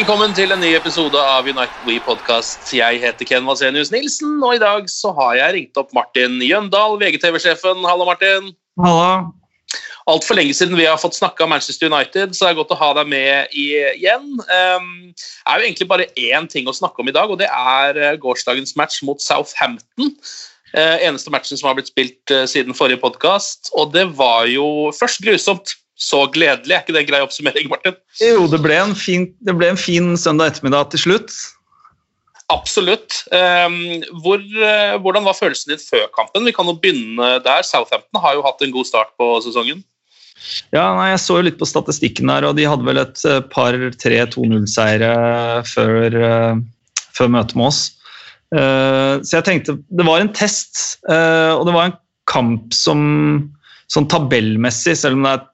Velkommen til en ny episode av United We Podcast. Jeg heter Ken Vasenius Nilsen, og i dag så har jeg ringt opp Martin Jøndal, VGTV-sjefen. Hallo, Martin. Hallo. Altfor lenge siden vi har fått snakka Manchester United, så det er godt å ha deg med igjen. Det er jo egentlig bare én ting å snakke om i dag, og det er eh, gårsdagens match mot Southampton. Eh, eneste matchen som har blitt spilt eh, siden forrige podkast, og det var jo først grusomt, så gledelig. Er ikke det en grei oppsummering, Martin? Jo, det ble, en fin, det ble en fin søndag ettermiddag til slutt. Absolutt. Um, hvor, eh, hvordan var følelsen din før kampen? Vi kan jo begynne der. Southampton har jo hatt en god start på sesongen. Ja, nei, Jeg så jo litt på statistikken der, og de hadde vel et eh, par 3-2-0-seire før, eh, før møtet med oss. Så jeg tenkte Det var en test, og det var en kamp som sånn tabellmessig, selv om det er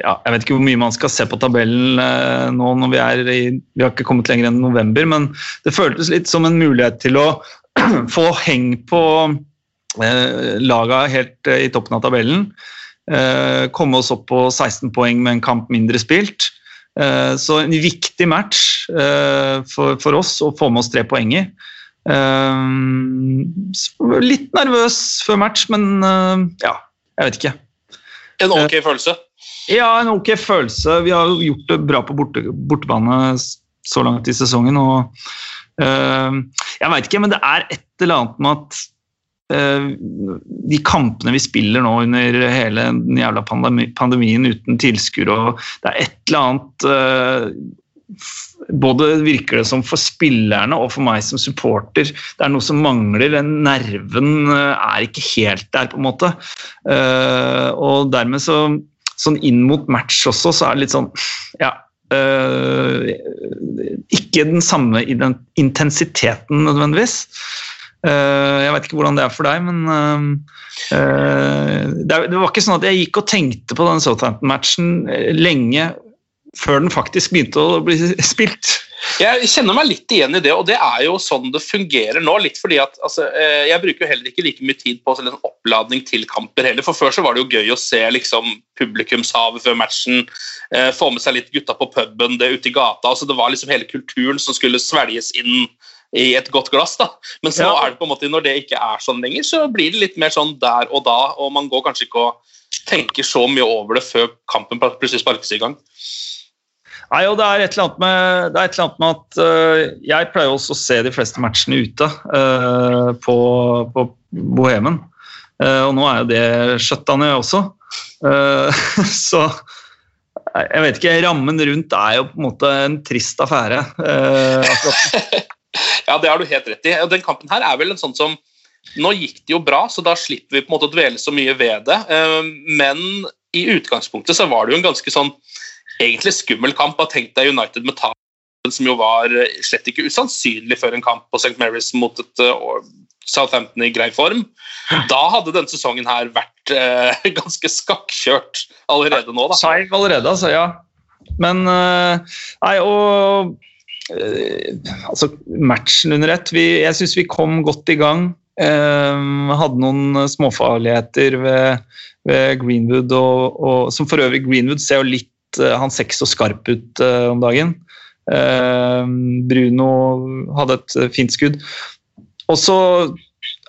ja, Jeg vet ikke hvor mye man skal se på tabellen eh, nå når vi er i Vi har ikke kommet lenger enn november, men det føltes litt som en mulighet til å få heng på eh, laga helt eh, i toppen av tabellen. Eh, komme oss opp på 16 poeng med en kamp mindre spilt. Eh, så en viktig match eh, for, for oss å få med oss tre poeng i. Eh, litt nervøs før match, men ja, jeg vet ikke. En ok følelse. Ja, en ok følelse. Vi har gjort det bra på borte, bortebane så langt i sesongen. og eh, Jeg veit ikke, men det er et eller annet med at eh, de kampene vi spiller nå under hele den jævla pandemi, pandemien uten tilskuere og Det er et eller annet eh, både virker det som for spillerne og for meg som supporter. Det er noe som mangler. Den nerven er ikke helt der, på en måte. Og dermed så Sånn inn mot match også, så er det litt sånn Ja. eh, ikke den samme intensiteten nødvendigvis. Uh, jeg vet ikke hvordan det er for deg, men uh, uh, det, det var ikke sånn at jeg gikk og tenkte på den Southampton-matchen lenge før den faktisk begynte å bli spilt. Jeg kjenner meg litt igjen i det, og det er jo sånn det fungerer nå. litt fordi at altså, eh, Jeg bruker jo heller ikke like mye tid på sånn en oppladning til kamper heller. For Før så var det jo gøy å se liksom, publikumshavet før matchen, eh, få med seg litt gutta på puben, det ute i gata. altså Det var liksom hele kulturen som skulle svelges inn i et godt glass. da. Men så Ja. er det på en måte, når det ikke er sånn lenger, så blir det litt mer sånn der og da, og man går kanskje ikke og tenker så mye over det før kampen plutselig sparkes i gang. Nei, og det er et eller annet med, er eller annet med at uh, jeg pleier også å se de fleste matchene ute uh, på, på Bohemen. Uh, og nå er jo det skjøtta ned også. Så jeg vet ikke, rammen rundt er jo på en måte en trist affære. Ja, det har du helt rett i. Den kampen her er vel en sånn som Nå gikk det jo bra, så da slipper vi på en måte å dvele så mye ved det. Men i utgangspunktet så var det jo en ganske sånn egentlig skummel kamp. Og tenk deg United med tap, som jo var eh, slett ikke usannsynlig før en kamp på St. Mary's mot et eh, Southampton i grei form. Da hadde denne sesongen her vært eh, ganske skakkjørt allerede nå. da. Seig allerede, altså. Ja. Men eh, Nei, og Altså, matchen under ett. Vi, jeg syns vi kom godt i gang. Eh, hadde noen småfarligheter ved, ved Greenwood, og, og, som for øvrig Greenwood ser jo litt Han ser ikke så skarp ut eh, om dagen. Eh, Bruno hadde et eh, fint skudd. Og så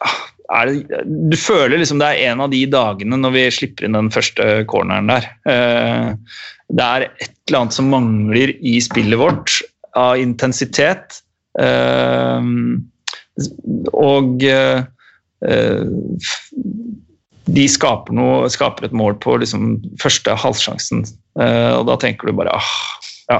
ah, er det, du føler liksom det er en av de dagene når vi slipper inn den første corneren der. Eh, det er et eller annet som mangler i spillet vårt av intensitet. Eh, og eh, de skaper, noe, skaper et mål på liksom første halvsjansen, og da tenker du bare ah, ja,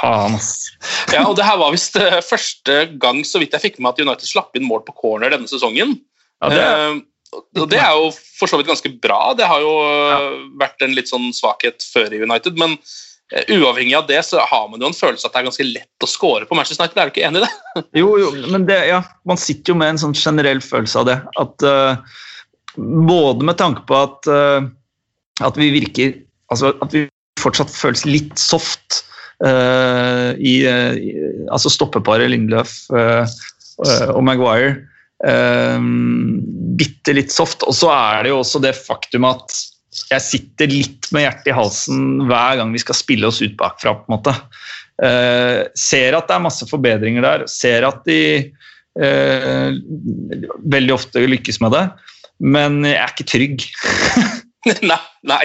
faen, ass. Ja, og det her var visst første gang så vidt jeg fikk med at United slapp inn mål på corner denne sesongen. Ja, det er, uh, og det er jo for så vidt ganske bra. Det har jo ja. vært en litt sånn svakhet før i United. Men uh, uavhengig av det så har man jo en følelse at det er ganske lett å score på Manchester United. Er du ikke enig i det? jo, jo, men det, ja, man sitter jo med en sånn generell følelse av det. At uh, både med tanke på at, at vi virker Altså at vi fortsatt føles litt soft i, uh, altså stoppeparet Lindløf og Maguire bitte litt soft. Og så er det jo også det faktum at jeg sitter litt med hjertet i halsen hver gang vi skal spille oss ut bakfra. på en måte. Uh, ser at det er masse forbedringer der, ser at de uh, veldig ofte lykkes med det, men jeg er ikke trygg. nei, nei,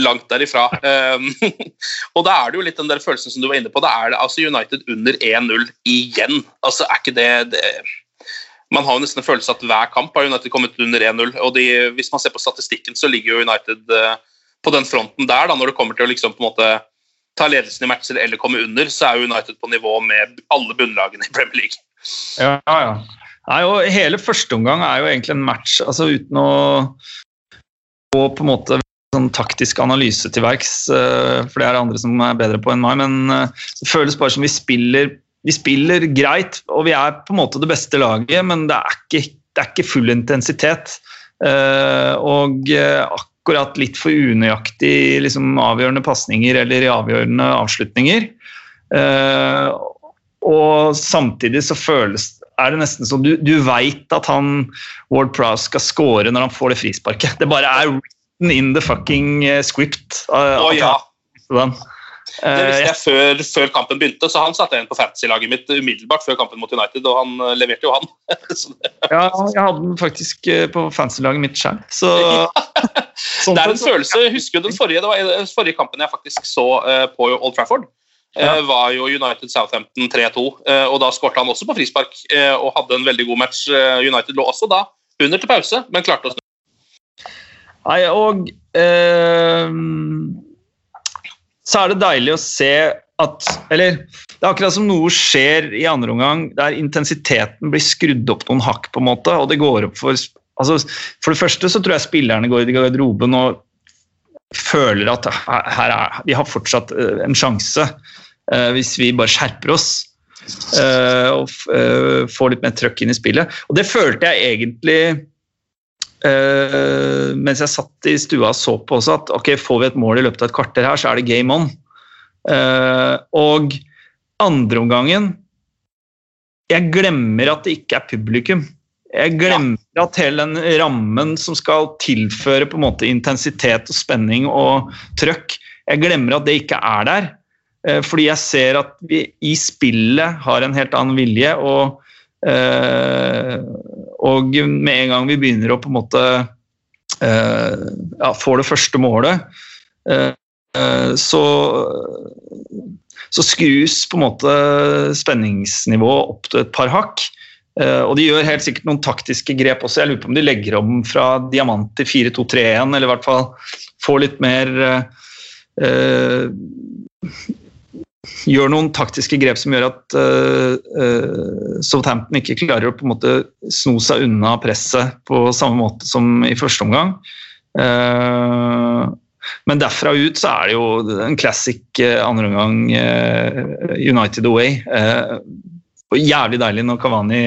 langt derifra. Um, og da er det jo litt den der følelsen som du var inne på. Da er det altså United under 1-0 igjen. Altså, er ikke det, det man har jo nesten en følelse at hver kamp har United kommet under 1-0. og de, Hvis man ser på statistikken, så ligger jo United uh, på den fronten der. da, Når det kommer til å liksom på en måte ta ledelsen i matcher eller komme under, så er United på nivå med alle bunnlagene i Premier League. Ja, ja. Nei, og hele første omgang er jo egentlig en match altså uten å gå på en måte sånn taktisk analyse til verks, uh, for det er det andre som er bedre på enn meg, men uh, det føles bare som vi spiller vi spiller greit, og vi er på en måte det beste laget, men det er ikke, det er ikke full intensitet. Uh, og akkurat litt for unøyaktig liksom, avgjørende pasninger eller i avgjørende avslutninger. Og samtidig så føles er det nesten sånn du, du veit at han Ward Prowse skal score når han får det frisparket. Det bare er written in the fucking script. Uh, oh, ja. Han, Det visste jeg før, før, kampen begynte, så han satte jeg inn på fantasy-laget mitt umiddelbart før kampen mot United, og han eh, leverte jo han. ja, jeg hadde den faktisk eh, på fantasy-laget mitt sjøl, så sånn Det er en følelse Jeg husker du den forrige, det var den forrige kampen jeg faktisk så på Old Trafford. Ja. Uh, var jo United Southampton 3-2, uh, og da skårte han også på frispark og hadde en veldig god match. United lå også da under til pause, men klarte å snu. Nei, og så er det deilig å se at Eller det er akkurat som noe skjer i andre omgang der intensiteten blir skrudd opp noen hakk, på en måte, og det går opp for altså, For det første så tror jeg spillerne går i garderoben og føler at her er, vi har fortsatt eh, en sjanse uh, hvis vi bare skjerper oss. Uh, og får litt mer trøkk inn i spillet. Og det følte jeg egentlig mens jeg satt i stua og så på også, at ok, får vi et mål i løpet av et kvarter her, så er det game on. Og andreomgangen Jeg glemmer at det ikke er publikum. Jeg glemmer at hele den rammen som skal tilføre på en måte intensitet og spenning og trøkk, jeg glemmer at det ikke er der. Uh, fordi jeg ser at vi i spillet har en helt annen vilje. og og med en gang vi begynner å på en måte uh, ja, få det første målet, så, så skrus på en måte spenningsnivået opp til et par hakk. Uh, og de gjør helt sikkert noen taktiske grep også. Jeg lurer på om de legger om fra diamant til 4-2-3-1, eller i hvert fall får litt mer uh, gjør noen taktiske grep som gjør at uh, uh, Southampton ikke klarer å på en måte sno seg unna presset på samme måte som i første omgang. Uh, men derfra ut så er det jo en classic andre omgang United away. Og jævlig deilig når Kavani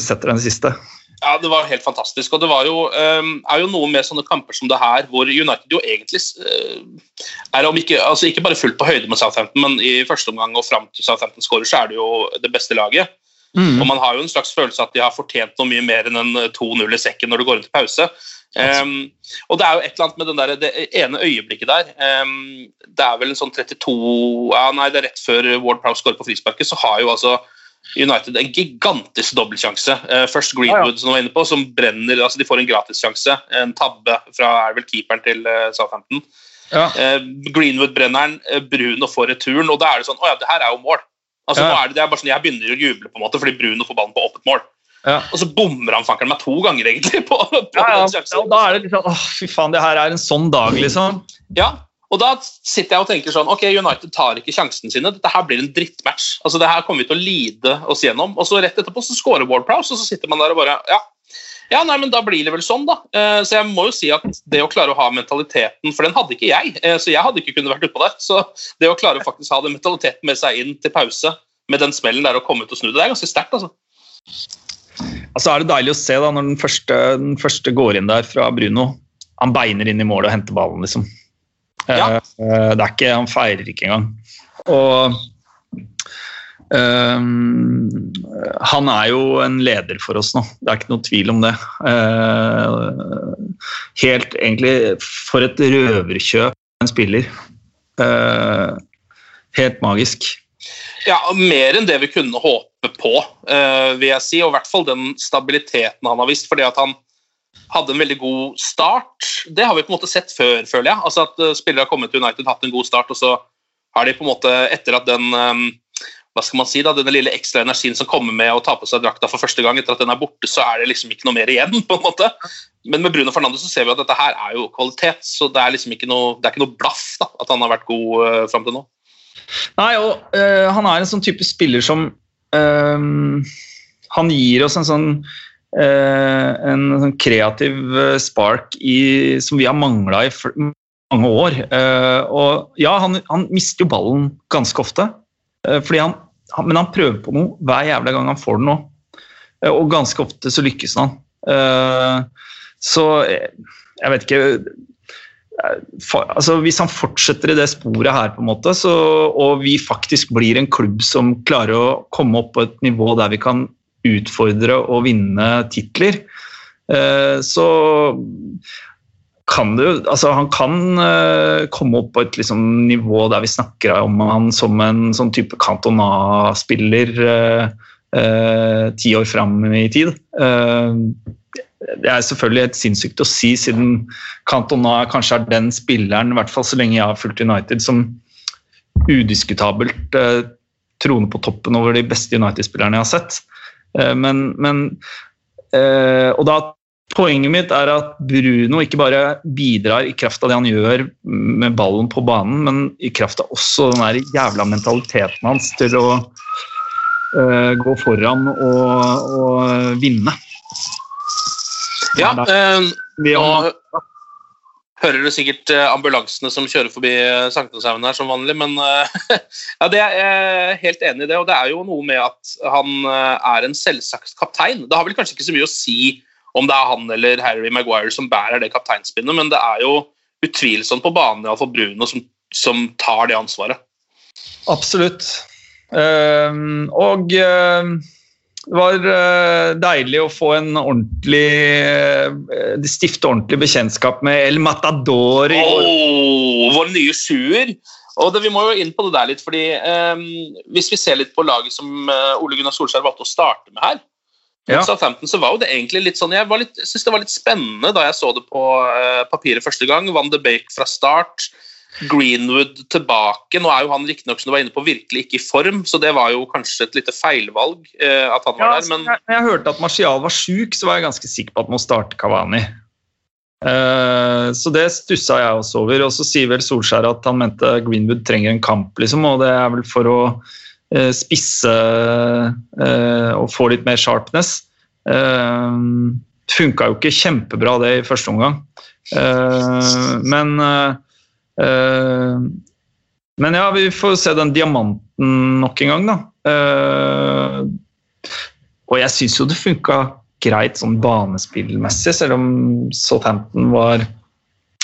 setter den siste. Ja, det var helt fantastisk. Og det jo, um, er jo noe med sånne kamper som det her, hvor United jo egentlig uh, er om ikke, altså ikke bare fullt på høyde med Southampton, men i første omgang og fram til Southampton skårer, så er det jo det beste laget. Mm. Og man har jo en slags følelse at de har fortjent noe mye mer enn en 2-0 i sekken når det går inn til pause. Um, og det er jo et eller annet med den der, det ene øyeblikket der um, Det er vel en sånn 32 ja, Nei, det er rett før Ward Prowse skårer på frisparket, så har jo altså United en gigantisk dobbeltsjanse. Uh, først Greenwood, som du var inne på, som brenner altså De får en gratissjanse. En tabbe fra er vel keeperen til uh, Southampton. Ja. Uh, Greenwood brenner den, uh, Bruno får returen, og da er det sånn Å ja, det her er jo mål. Altså, Ja. det, det er bare sånn, Jeg begynner å juble på en måte fordi Bruno får ballen på åpent mål. Ja. Og så bommer han fankeren meg to ganger, egentlig. på, på Ja, ja, og da er det sånn Åh, fy faen, det her er en sånn dag, liksom. Ja, og da sitter jeg og tenker sånn Ok, United tar ikke sjansene sine. Dette her blir en drittmatch. Altså, det her kommer vi til å lide oss gjennom. Og så rett etterpå så scorer Ward Prowse, og så sitter man der og bare Ja, ja nei, men da blir det vel sånn, da. Eh, så jeg må jo si at det å klare å ha mentaliteten For den hadde ikke jeg, eh, så jeg hadde ikke kunnet vært utpå der. Så det å klare å faktisk ha den mentaliteten med seg inn til pause med den smellen der og komme ut og snu det, det er ganske sterkt, altså. Altså er det deilig å se da, når den første, den første går inn der fra Bruno. Han beiner inn i målet og henter ballen, liksom. Ja. Eh, det er ikke, han feirer ikke engang. Og han er jo en leder for oss nå, det er ikke noe tvil om det. Eh, helt egentlig for et røverkjøp en spiller. Eh, helt magisk. Ja, mer enn det vi kunne håpe på, eh, vil jeg si. Og i hvert fall den stabiliteten han har vist. fordi at han hadde en veldig god start. Det har vi på en måte sett før, føler jeg. Altså At eh, spillere har kommet til United, hatt en god start, og så har de på en måte, etter at den hva skal man si da, denne lille ekstra energien som kommer med å ta på seg drakta for første gang, etter at den er borte, så er det liksom ikke noe mer igjen. på en måte. Men med Bruno Fernandes så ser vi at dette her er jo kvalitet, så det er liksom ikke noe, det er ikke noe blaff da, at han har vært god uh, fram til nå. Nei, og eh, han er en sånn type spiller som eh, Han gir oss en sånn eh, en sånn kreativ eh, spark i, som vi har mangla i mange år. Uh, og ja, han, han mister jo ballen ganske ofte, eh, fordi han, men han prøver på noe hver jævla gang han får det nå. Eh, og ganske ofte så lykkes han. Eh, så eh, jeg vet ikke altså Hvis han fortsetter i det sporet her, på en måte, så, og vi faktisk blir en klubb som klarer å komme opp på et nivå der vi kan utfordre og vinne titler, eh, så kan det jo Altså, han kan uh, komme opp på et liksom, nivå der vi snakker om han som en sånn type Cantona-spiller eh, eh, ti år fram i tid. Det er selvfølgelig helt sinnssykt å si, siden Cantona kanskje er den spilleren, i hvert fall så lenge jeg har fulgt United, som udiskutabelt uh, troner på toppen over de beste United-spillerne jeg har sett. Men, men Og da Poenget mitt er at Bruno ikke bare bidrar i kraft av det han gjør med ballen på banen, men i kraft av også den der jævla mentaliteten hans til å uh, gå foran og, og vinne. Ja, eh, Vi nå hører du sikkert eh, ambulansene som kjører forbi Sankthanshaugen her som vanlig, men ja, det er jeg helt enig i det. Og det er jo noe med at han er en selvsagt kaptein. Det har vel kanskje ikke så mye å si om det er han eller Harry Maguire som bærer det kapteinspinnet, men det er jo utvilsomt på banen iallfall Bruno som, som tar det ansvaret. Absolutt. Uh, og uh, det var uh, deilig å få en ordentlig uh, Stifte ordentlig bekjentskap med El Matador. i går. Åh, vår nye sjuer! Og det, Vi må jo inn på det der litt, fordi ehm, hvis vi ser litt på laget som eh, Ole Gunnar Solskjær valgte å starte med her mot Ja. Southampton, så var jo det egentlig litt sånn Jeg var litt, synes det var litt spennende da jeg så det på uh, papiret første gang. Van de Bake fra start. Greenwood tilbake. Nå er jo han riktignok som du var inne på, virkelig ikke i form, så det var jo kanskje et lite feilvalg uh, at han var der. altså, Men jeg- jeg hørte at Martial var sjuk, så var jeg ganske sikker på at man starte Kavani. Uh, så det stussa jeg også over. Og så sier vel Solskjær at han mente Greenwood trenger en kamp, liksom, og det er vel for å eh, spisse eh, og få litt mer sharpness. Uh, Funka jo ikke kjempebra det i første omgang, Eh, men eh, eh, men ja, vi får se den diamanten nok en gang, da. Eh, og jeg syns jo det funka greit sånn banespillmessig, selv om Southampton var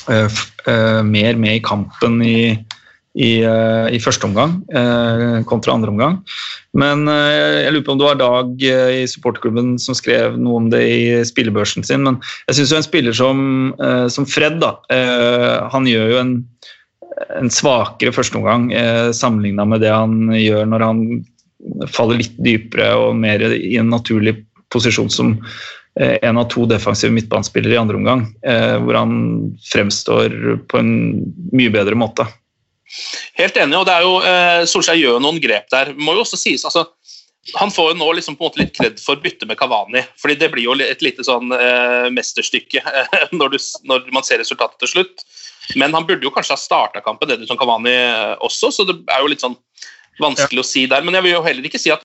eh, eh, mer med i kampen i, i, eh, i første omgang eh, kontra andre omgang. Men eh, jeg lurer på om det var Dag i supporterklubben som skrev noe om det i spillebørsen sin. Men jeg syns en spiller som, som Fred, da, han gjør jo en, en svakere førsteomgang eh, sammenligna med det han gjør når han faller litt dypere og mer i en naturlig posisjon som en av to defensive midtbanespillere i andre omgang, hvor han fremstår på en mye bedre måte. Helt enig, og det er jo, eh, Solskjær gjør noen grep der. Må jo også sies, altså, Han får jo nå liksom på en måte litt kred for byttet med Kavani. fordi Det blir jo et lite sånn eh, mesterstykke når, du, når man ser resultatet til slutt. Men han burde jo kanskje ha starta kampen Edison Kavani eh, også, så det er jo litt sånn vanskelig å si der. Men jeg vil jo heller ikke si at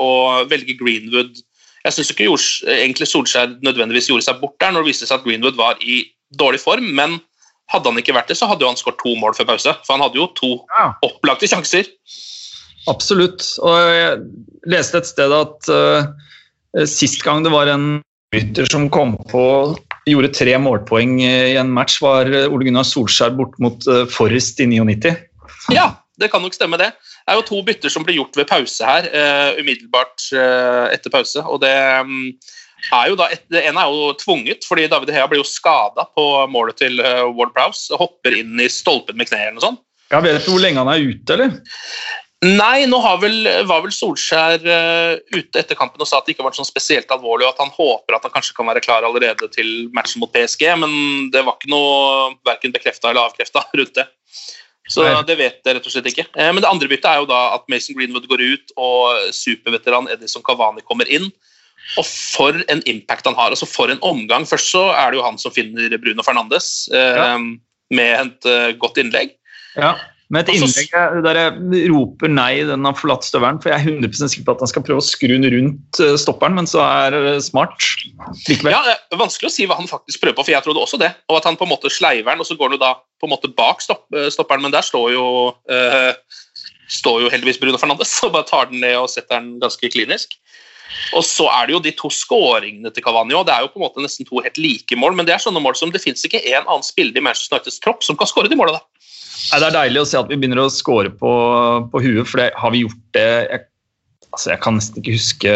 å velge Greenwood Jeg syns ikke egentlig Solskjær nødvendigvis gjorde seg bort der når det viste seg at Greenwood var i dårlig form, men hadde han ikke vært det, så hadde jo han skåret to mål før pause. For han hadde jo to Ja. opplagte sjanser. Absolutt. Og jeg leste et sted at uh, sist gang det var en bytter som kom på gjorde tre målpoeng i en match, var Ole Gunnar Solskjær bort mot uh, Forrest i 99. Ja, det kan nok stemme, det. Det er jo to bytter som blir gjort ved pause her, uh, umiddelbart uh, etter pause. Og det mm, er jo da et, Det ene er jo tvunget, fordi David Hea blir jo skada på målet til eh, Ward Prowse. Hopper inn i stolpen med kneet eller noe sånt. Jeg Vet du hvor lenge han er ute, eller? Nei, nå har vel, var vel Solskjær uh, ute etter kampen og sa at det ikke var sånn spesielt alvorlig, og at han håper at han kanskje kan være klar allerede til matchen mot PSG, men det var ikke noe verken bekrefta eller avkrefta rundt det. Så Nei. det vet jeg rett og slett ikke. Eh, Men det andre byttet er jo da at Mason Greenwood går ut, og superveteran Edison Cavani kommer inn. Og for en impact han har. altså For en omgang. Først så er det jo han som finner Bruno Fernandes eh, Ja. med et eh, godt innlegg. Ja. Med et innlegg der jeg roper nei, den har forlatt støvelen, for jeg er 100% sikker på at han skal prøve å skru den rundt eh, stopperen, men så er det smart likevel. Ja, det er Vanskelig å si hva han faktisk prøver på, for jeg trodde også det. Og at han på en måte sleiver den, og så går han jo da på en måte bak stopp, eh, stopperen, men der står jo, eh, står jo heldigvis Bruno Fernandes og bare tar den ned og setter den ganske klinisk. Og så er det jo de to skåringene til Cavani òg. Det er jo på en måte nesten to helt like mål, men det er sånne mål som det fins ikke én annen spiller i Manchester Uniteds tropp som kan skåre de måla. Det er deilig å se at vi begynner å score på, på huet, for det har vi gjort det jeg, altså jeg kan nesten ikke huske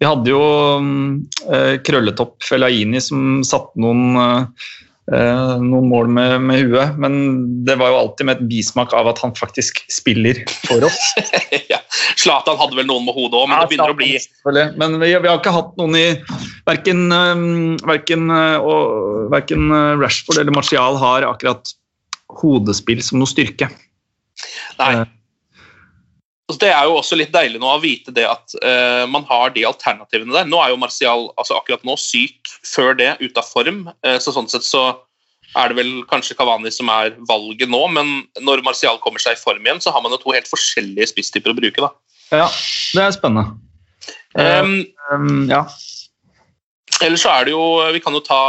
Vi hadde jo mm, eh, krølletopp Fellaini som satte noen, eh, noen mål med, med huet, men det var jo alltid med et bismak av at han faktisk spiller for oss. ja. Zlatan hadde vel noen med hodet òg, men det begynner å bli Men vi, vi har ikke hatt noen i Verken, verken, og, verken Rashford eller Martial har akkurat hodespill som noe styrke. Nei. Eh. Så Det er jo også litt deilig nå å vite det at uh, man har de alternativene der. Nå er jo Martial altså akkurat nå syk, før det ute av form. Uh, så Sånn sett så er det vel kanskje Kavani som er valget nå, men når Martial kommer seg i form igjen, så har man jo to helt forskjellige spisstyper å bruke. da. Ja, det er spennende. Um, um, ja. Ellers så er det jo, Vi kan jo ta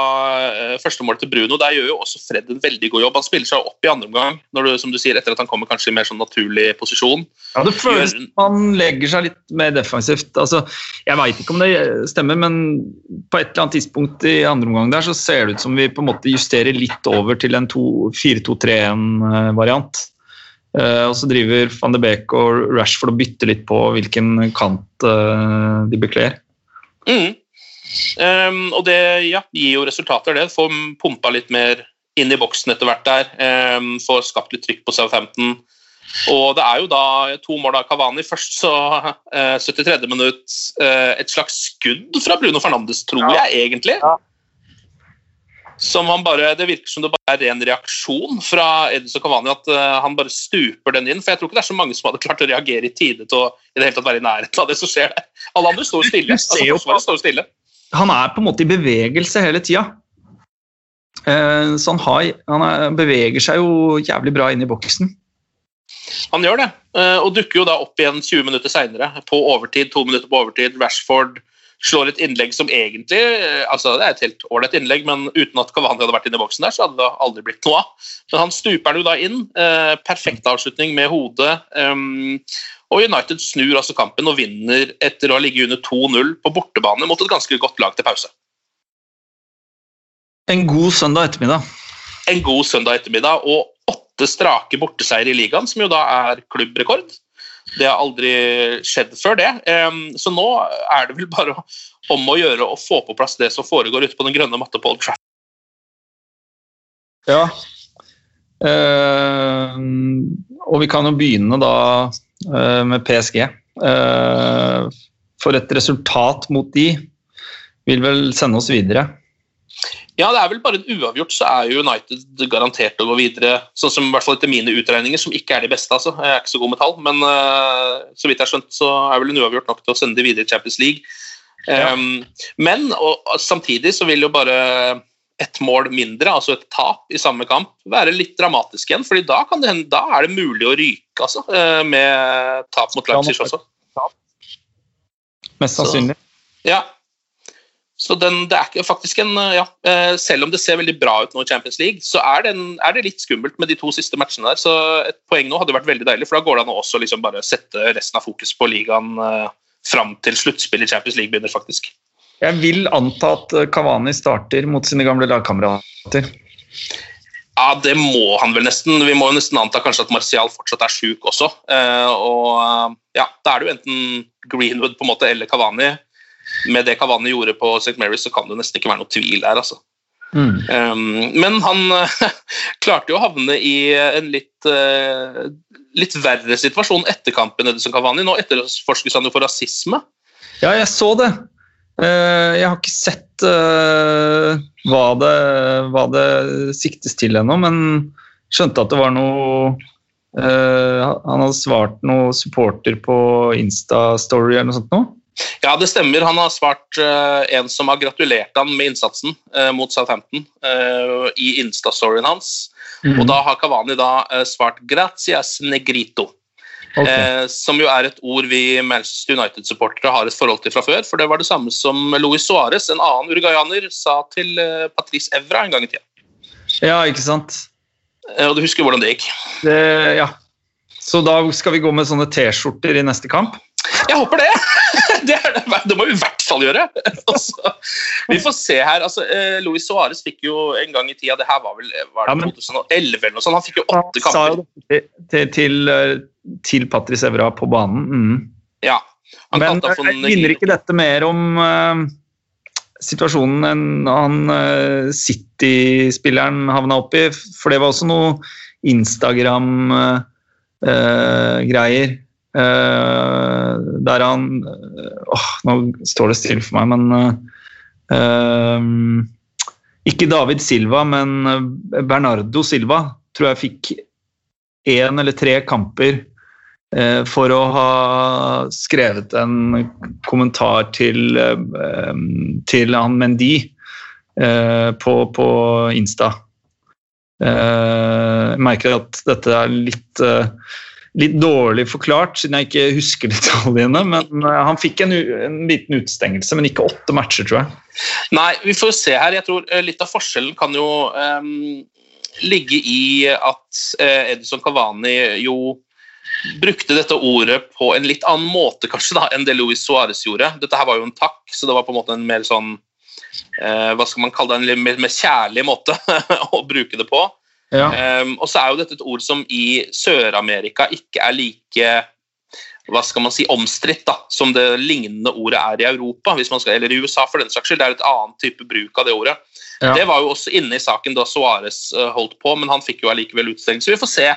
uh, førstemålet til Bruno. Der gjør jo også Fred en veldig god jobb. Han spiller seg opp i andre omgang, når du, som du sier, etter at han kommer kanskje i mer sånn naturlig posisjon. Ja, det føles som han legger seg litt mer defensivt. Altså, jeg veit ikke om det stemmer, men på et eller annet tidspunkt i andre omgang der så ser det ut som vi på en måte justerer litt over til en 4-2-3-1-variant. Eh, og så driver van de Beek og Rashford og bytter litt på hvilken kant eh, de bekler. Mm. Um, og det ja, gir jo resultater, det. Får pumpa litt mer inn i boksen etter hvert der. Um, får skapt litt trykk på Southampton. Og det er jo da to mål av Cavani. Først så uh, 73. minutt Uh, et slags skudd fra Bruno Fernandes, tror Ja. jeg egentlig. Ja. Som han bare, Det virker som det bare er ren reaksjon fra Edison Cavani at uh, han bare stuper den inn. For jeg tror ikke det er så mange som hadde klart å reagere i tide til å i det hele tatt være i nærheten av det som skjer der. Alle andre står stille. Altså, forsvaret står stille. Han er på en måte i bevegelse hele tida. Eh, så han, har, han er, beveger seg jo jævlig bra inn i boksen. Han gjør det, eh, og dukker jo da opp igjen 20 minutter seinere, på overtid. to minutter på overtid. Rashford slår et innlegg som egentlig eh, altså Det er et helt ålreit innlegg, men uten at Cavani hadde vært inne i boksen der, så hadde det aldri blitt noe av. Men han stuper den jo da inn. Eh, perfekt avslutning med hodet. Um, og United snur altså kampen og vinner etter å ha ligget under 2-0 på bortebane mot et ganske godt lag til pause. En god søndag ettermiddag. En god søndag ettermiddag og åtte strake borteseier i ligaen, som jo da er klubbrekord. Det har aldri skjedd før det. Så nå er det vel bare om å gjøre å få på plass det som foregår ute på den grønne matta på Old Trafford. Ja. Uh, og vi kan jo begynne da uh, med PSG. Uh, for et resultat mot de vil vel sende oss videre. Ja, det er vel bare en uavgjort, så er jo United garantert å gå videre. Sånn som i hvert fall etter mine utregninger, som ikke er de beste. altså. Jeg er ikke så god med tall, men uh, så vidt jeg har skjønt, så er vel en uavgjort nok til å sende de videre i Champions League. Ja. Um, men og, samtidig så vil jo bare et mål mindre, altså et tap i samme kamp, være litt dramatisk igjen. fordi da, det, da er det mulig å ryke, altså, uh, med tap mot Leipzig også. Mest sannsynlig. Ja, så den, det er faktisk en, ja, eh, Selv om det ser veldig bra ut nå i Champions League, så er, den, er, det litt skummelt med de to siste matchene der. Så et poeng nå hadde vært veldig deilig, for da går det an å også liksom bare sette resten av fokus på ligaen eh, fram til sluttspillet i Champions League begynner, faktisk. Jeg vil anta at Kavani starter mot sine gamle lagkamerater. Ja, det må han vel nesten. Vi må jo nesten anta kanskje at Martial fortsatt er sjuk også. Eh, og ja, Da er det jo enten Greenwood på en måte eller Kavani med det Cavani gjorde på St. Mary's, så kan det nesten ikke være noe tvil der. altså. Mm. Um, men han klarte jo å havne i en litt, uh, litt verre situasjon etter kampen. Edison Cavani. Nå etterforskes han jo for rasisme. Ja, jeg så det. Uh, jeg har ikke sett uh, hva, det, hva, det, siktes til ennå, men skjønte at det var noe Han hadde svart noe supporter på Insta-story eller noe sånt noe? Ja, det stemmer. Han har svart uh, en som har gratulert han med innsatsen uh, mot Southampton uh, i Insta-storyen hans. Mm. Og da har Kavani da svart 'gracias negrito'. Okay. som jo er et ord vi Manchester United-supportere har et forhold til fra før. For det var det samme som Luis Suárez, en annen uruguayaner, sa til Patrice Evra en gang i tida. Ja, ikke sant? Og du husker hvordan det gikk? Det, ja. Så da skal vi gå med sånne T-skjorter i neste kamp? Jeg håper det! Det, det, det, må vi i hvert fall gjøre. Altså, vi får se her. Altså, Louis Luis Suárez fikk jo en gang i tida Det her var vel var det 2011 eller noe sånt. Han fikk jo åtte kamper. Til, til, til, eh, til Patrice Evra på banen. Mm. Ja. men jeg minner ikke dette mer om uh, situasjonen enn han uh, City-spilleren havna oppi? For det var også noe Instagram-greier. Uh, der han uh, Nå står det stille for meg, men uh, Ikke David Silva, men Bernardo Silva tror jeg fikk én eller tre kamper for å ha skrevet en kommentar til, til han Mendy på, på Insta. Jeg merker at dette er litt litt dårlig forklart, siden jeg ikke husker detaljene. Men eh, han fikk en, en, liten utestengelse, men ikke åtte matcher, tror jeg. Nei, vi får se her. Jeg tror eh, litt av forskjellen kan jo um, ligge i at uh, Edison Cavani jo brukte dette ordet på en litt annen måte kanskje da, enn det Luis Suárez gjorde. Dette her var jo en takk, så det var på en måte en mer sånn uh, hva skal man kalle det, en mer, mer kjærlig måte å bruke det på. Ja. Um, og så er jo dette et ord som i Sør-Amerika ikke er like hva skal man si, omstridt som det lignende ordet er i Europa, skal, eller i USA for den saks skyld. Det er et annet type bruk av det ordet. Ja. Det var jo også inne i saken da Suárez uh, holdt på, men han fikk jo allikevel utestengelse. Så vi får se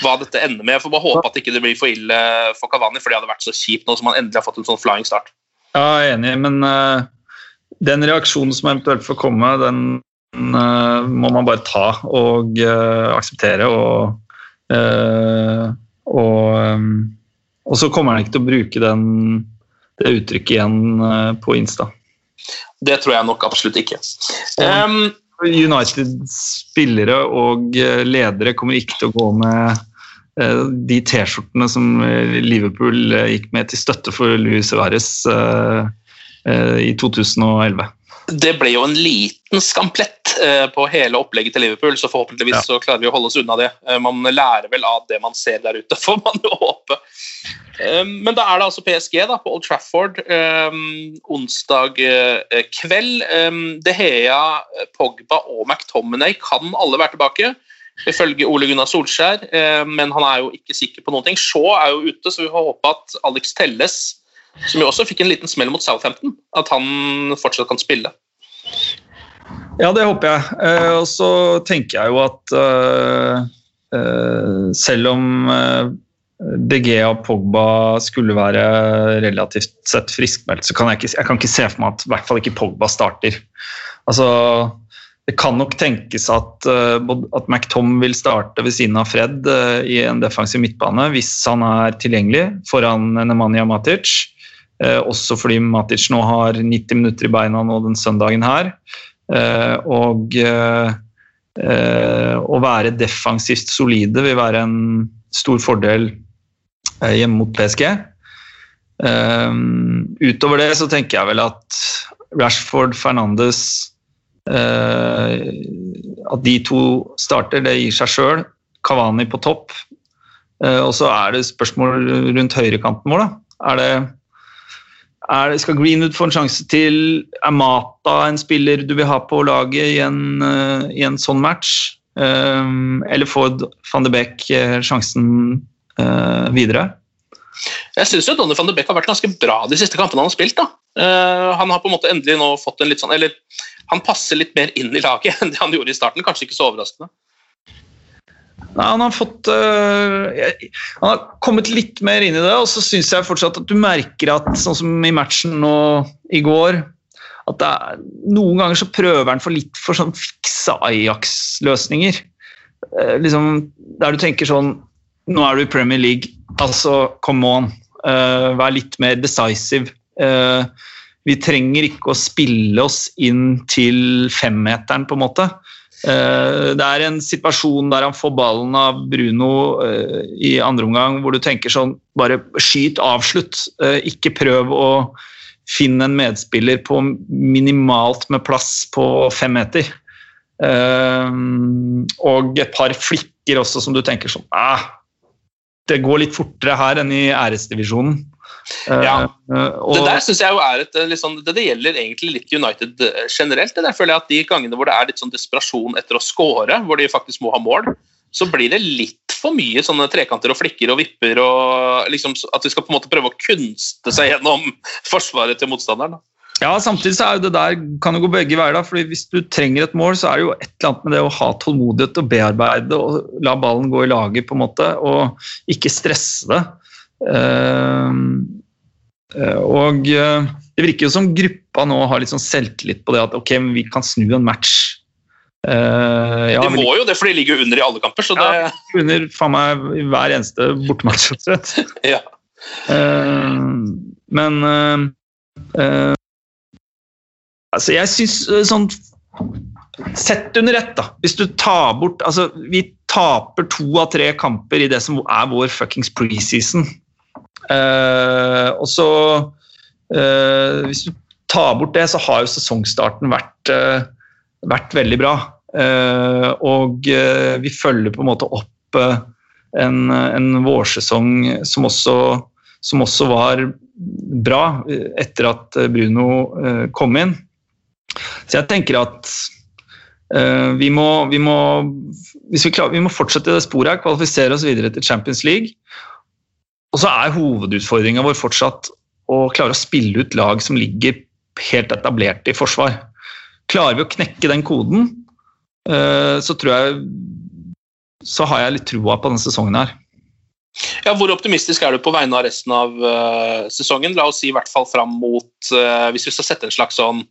hva dette ender med. Jeg får bare håpe at det ikke blir for ille for Kavani, for det hadde vært så kjipt nå som han endelig har fått en sånn flying start. Ja, jeg er enig, men uh, den reaksjonen som eventuelt får komme, den må man bare ta og uh, akseptere. Og, uh, og, og, så kommer han ikke til å bruke den, det uttrykket igjen på Insta. Det tror jeg nok absolutt ikke. Um, United-spillere og ledere kommer ikke til å gå med de T-skjortene som Liverpool gikk med til støtte for Luis Suárez eh, i 2011. Det ble jo en liten skamplett eh, på hele opplegget til Liverpool, så forhåpentligvis Ja. så klarer vi å holde oss unna det. Eh, Man lærer vel av det man ser der ute, får man jo håpe. Eh, Men da er det altså PSG da, på Old Trafford onsdag kveld. De Hea, Pogba og McTominay kan alle være tilbake, ifølge Ole Gunnar Solskjær, men han er jo ikke sikker på noen ting. Shaw er jo ute, så vi får håpe at Alex Telles, som jo også fikk en liten smell mot Southampton, at han fortsatt kan spille. Ja, det håper jeg. Eh, og så tenker jeg jo at eh, eh, selv om eh, BG og Pogba skulle være relativt sett friskmeldt, så kan jeg ikke, jeg kan ikke se for meg at i hvert fall ikke Pogba starter. Altså, det kan nok tenkes at, eh, at McTom vil starte ved siden av Fred eh, i en defensiv midtbane hvis han er tilgjengelig foran Nemanja Matic. Eh, også fordi Matic nå har 90 minutter i beina nå den søndagen her. Eh, og eh, å være defensivt solide vil være en stor fordel hjemme mot PSG. Utover det så tenker jeg vel at Rashford, Fernandes At de to starter, det gir seg sjøl. Kavani på topp. Og så er det spørsmål rundt høyrekanten vår. Da. Er det er, skal Greenwood få en sjanse til? Er Mata en spiller du vil ha på laget i en, eh, i en sånn match? Um, eller får van de Beek eh, sjansen uh, videre? Jeg syns Donny van de Beek har vært ganske bra de siste kampene han har spilt. Eh, han har på en måte endelig nå fått en litt sånn Eller han passer litt mer inn i laget enn det han gjorde i starten. Kanskje ikke så overraskende. Nei, han har fått øh, Han har kommet litt mer inn i det, og så syns jeg fortsatt at du merker at sånn som i matchen nå i går at er, noen ganger så prøver han for litt for sånn fikse Ajax-løsninger. Eh, liksom, der du tenker sånn Nå er du i Premier League, altså come on. Eh, vær litt mer decisive. Eh, vi trenger ikke å spille oss inn til femmeteren, på en måte. Eh, Det er en situasjon der han får ballen av Bruno eh, i andre omgang, hvor du tenker sånn Bare skyt, avslutt. Eh, Ikke prøv å finne en medspiller på minimalt med plass på fem meter. Og et par flikker også som du tenker sånn ah, Det går litt fortere her enn i æresdivisjonen. Eh, Ja. eh, og- Det der synes jeg jo er et sånn, det, det gjelder egentlig litt United generelt. Det der føler jeg at De gangene hvor det er litt sånn desperasjon etter å score, hvor de faktisk må ha mål, så blir det litt for mye sånne trekanter og flikker og vipper. og liksom At de skal på en måte prøve å kunste seg gjennom forsvaret til motstanderen. da. Ja, samtidig så er jo det der kan det gå begge veier. da, fordi Hvis du trenger et mål, så er det jo et eller annet med det å ha tålmodighet og bearbeide og la ballen gå i laget, på en måte, og ikke stresse det. Ehm, eh, og eh, det virker jo som gruppa nå har litt sånn selvtillit på det at ok, vi kan snu en match. Uh, ja, De må jo det, for de ligger jo under i alle kamper. så det, Ja. under faen meg hver eneste bortematch. rett og slett. Eh, men uh, uh, Altså, jeg syns eh, sånn Sett under ett, da. Hvis du tar bort Altså, vi taper to av tre kamper i det som er vår fuckings preseason. Eh, og så eh, Hvis du tar bort det, så har jo sesongstarten vært, eh, vært veldig bra. Og vi følger på en måte opp en, en vårsesong som også, som også var bra etter at Bruno kom inn. Så jeg tenker at vi, må, vi, må, vi, klar, vi må fortsette det sporet her, kvalifisere oss videre til Champions League. Og så er hovedutfordringa vår fortsatt å klare å spille ut lag som ligger helt etablert i forsvar. Klarer vi å knekke den koden, eh, så tror jeg så har jeg litt troa på denne sesongen her. Ja, Hvor optimistisk er du på vegne av resten av uh, sesongen? La oss si i hvert fall fram mot uh, Hvis vi skal sette en slags sånn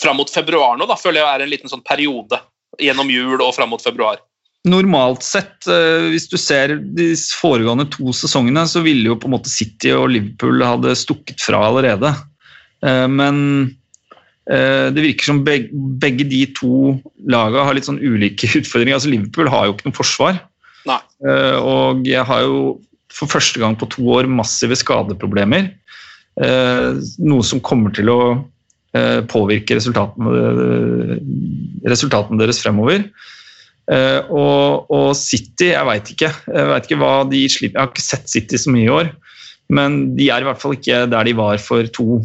Fram mot februar nå, da føler jeg er en liten sånn periode gjennom jul og fram mot februar. Normalt sett, eh, hvis du ser de foregående to sesongene, så ville jo på en måte City og Liverpool hadde stukket fra allerede. Eh, Men eh, det virker som begge, de to lagene har litt sånn ulike utfordringer. Altså Liverpool har jo ikke noe forsvar. Nei. Og jeg har jo for første gang på to år massive skadeproblemer. noe som kommer til å påvirke resultatene, resultatene deres fremover. Eh, og, og, City, jeg veit ikke. Jeg vet ikke hva de slipper. Jeg har ikke sett City så mye i år, men de er i hvert fall ikke der de var for to,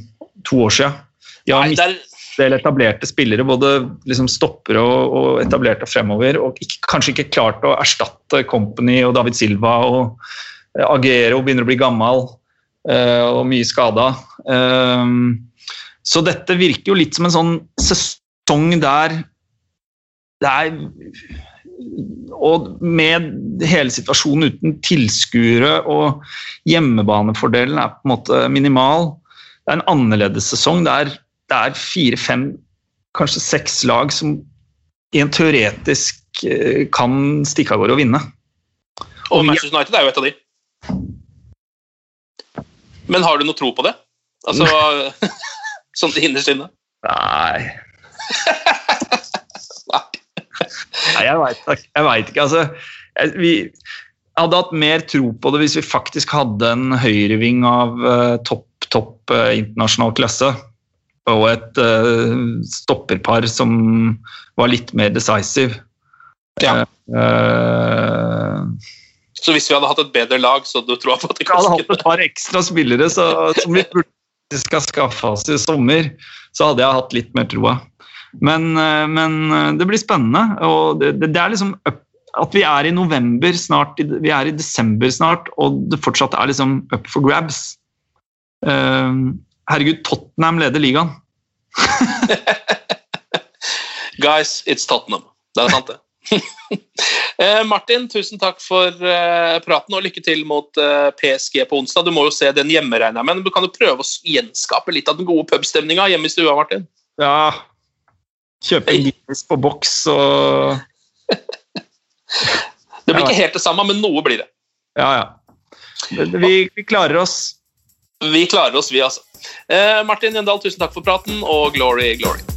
to år siden. De har mistet del etablerte spillere, både liksom stoppere og, og, etablerte fremover, og ikke, kanskje ikke klart å erstatte Company og David Silva. og eh, Agero begynner å bli gammel uh, og mye skada. Um, så dette virker jo litt som en sånn sesong der det er Og med hele situasjonen uten tilskuere og hjemmebanefordelen er på en måte minimal. Det er en annerledes sesong. Det er, det er fire-fem, kanskje seks lag som i en teoretisk eh, kan stikke av gårde og vinne. Og Manchester United er jo et av de. Men har du noe tro på det? Altså, sånn innerst inne? Nei. Nei, jeg veit ikke. Altså, jeg, vi hadde hatt mer tro på det hvis vi faktisk hadde en høyreving av uh, topp, topp uh, internasjonal klasse. Og et uh, stopperpar som var litt mer decisive. Ja. så hvis vi hadde hatt et bedre lag, så du tror på at vi hadde hatt et par ekstra spillere så, som vi burde skal skaffe oss i sommer, så hadde jeg hatt litt mer troa. Men, men, det blir spennende. og det, det, er liksom up, At vi er i november snart, vi er i desember snart, og det fortsatt er liksom up for grabs. Uh, herregud, Tottenham leder ligaen. Guys, it's Tottenham. Det er sant, det. eh, Martin, tusen takk for eh, praten og lykke til mot eh, PSG på onsdag. Du må jo se den hjemme, regner jeg med. Du kan jo prøve å gjenskape litt av den gode pubstemninga hjemme i stua, Martin. Ja, Kjøpe Guinness på boks og Det blir ikke helt det samme, men noe blir det. Ja, ja. Vi, vi klarer oss. Vi klarer oss, vi, altså. Eh, Martin Jøndal, tusen takk for praten, og glory, glory.